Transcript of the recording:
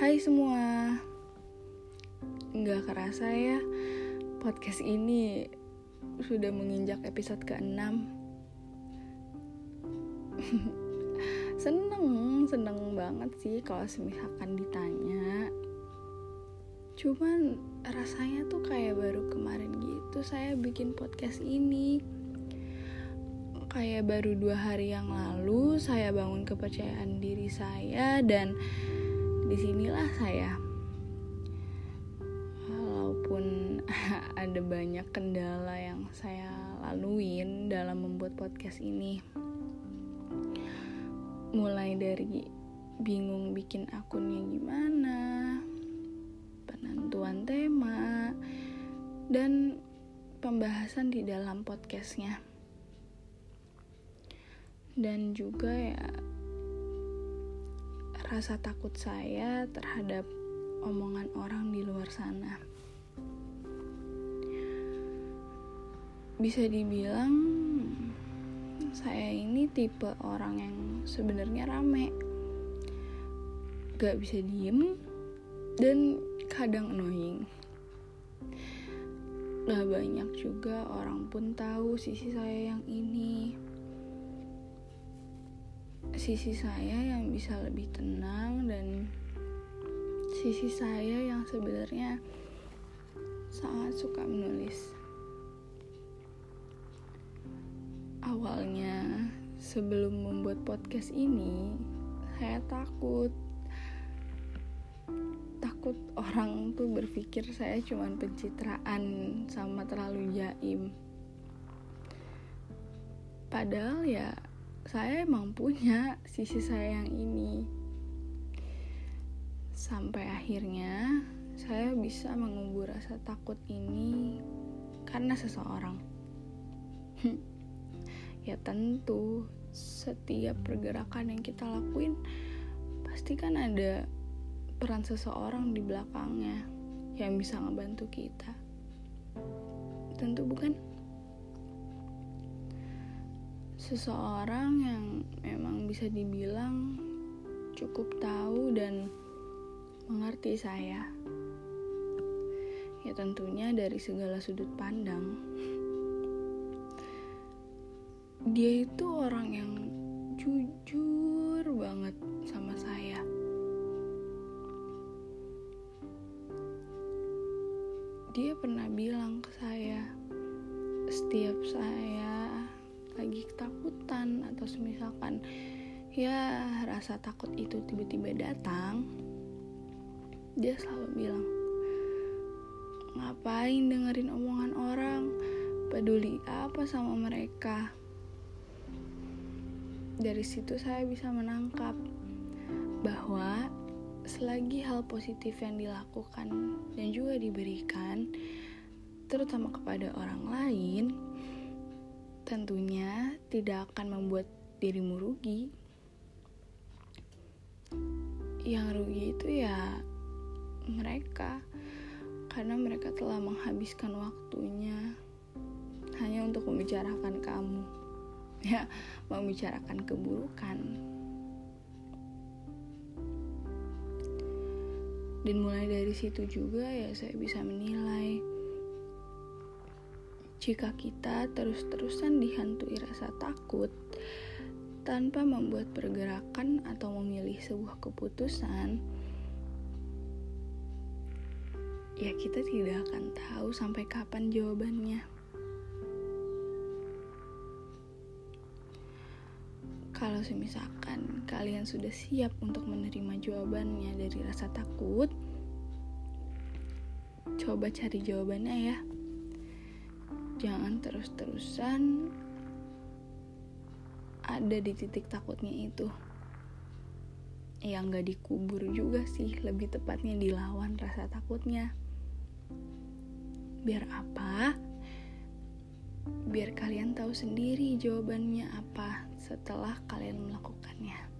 Hai semua. Nggak kerasa ya Podcast ini Sudah menginjak episode ke-6 Seneng Seneng banget sih Kalau misalkan ditanya. Cuman Rasanya tuh kayak baru kemarin gitu Saya bikin podcast ini. Kayak baru dua hari yang lalu Saya bangun kepercayaan diri saya Dan di sinilah saya. Walaupun ada banyak kendala yang saya laluin dalam membuat podcast ini. Mulai dari bingung bikin akunnya gimana penentuan tema dan pembahasan di dalam podcastnya. Dan juga ya rasa takut saya terhadap omongan orang di luar sana. Bisa dibilang saya ini tipe orang yang sebenarnya rame. Gak bisa diem dan kadang annoying. Gak banyak juga orang pun tahu sisi saya yang ini sisi saya yang bisa lebih tenang dan sisi saya yang sebenarnya sangat suka menulis. Awalnya sebelum membuat podcast ini, saya takut takut orang tuh berpikir saya cuma pencitraan sama terlalu jaim. Padahal ya saya emang punya sisi saya yang ini. Sampai akhirnya saya bisa mengubur rasa takut ini karena seseorang. Ya tentu setiap pergerakan yang kita lakuin pasti kan ada peran seseorang di belakangnya yang bisa ngebantu kita. Tentu bukan seseorang yang memang bisa dibilang cukup tahu dan mengerti saya. Ya tentunya dari segala sudut pandang. Dia itu orang yang jujur banget sama saya. Dia pernah bilang ke saya, setiap saya lagi ketakutan atau misalkan ya rasa takut itu tiba-tiba datang dia selalu bilang ngapain dengerin omongan orang? Peduli apa sama mereka? Dari situ saya bisa menangkap bahwa selagi hal positif yang dilakukan dan juga diberikan terutama kepada orang lain tentunya tidak akan membuat dirimu rugi. Yang rugi itu ya mereka, karena mereka telah menghabiskan waktunya hanya untuk membicarakan kamu, ya, membicarakan keburukan. Dan mulai dari situ juga ya saya bisa menilai jika kita terus-terusan dihantui rasa takut tanpa membuat pergerakan atau memilih sebuah keputusan, ya kita tidak akan tahu sampai kapan jawabannya. Kalau semisalkan kalian sudah siap untuk menerima jawabannya dari rasa takut, coba cari jawabannya ya jangan terus-terusan ada di titik takutnya itu. Yang gak dikubur juga sih lebih tepatnya dilawan rasa takutnya. Biar apa? Biar kalian tahu sendiri jawabannya apa setelah kalian melakukannya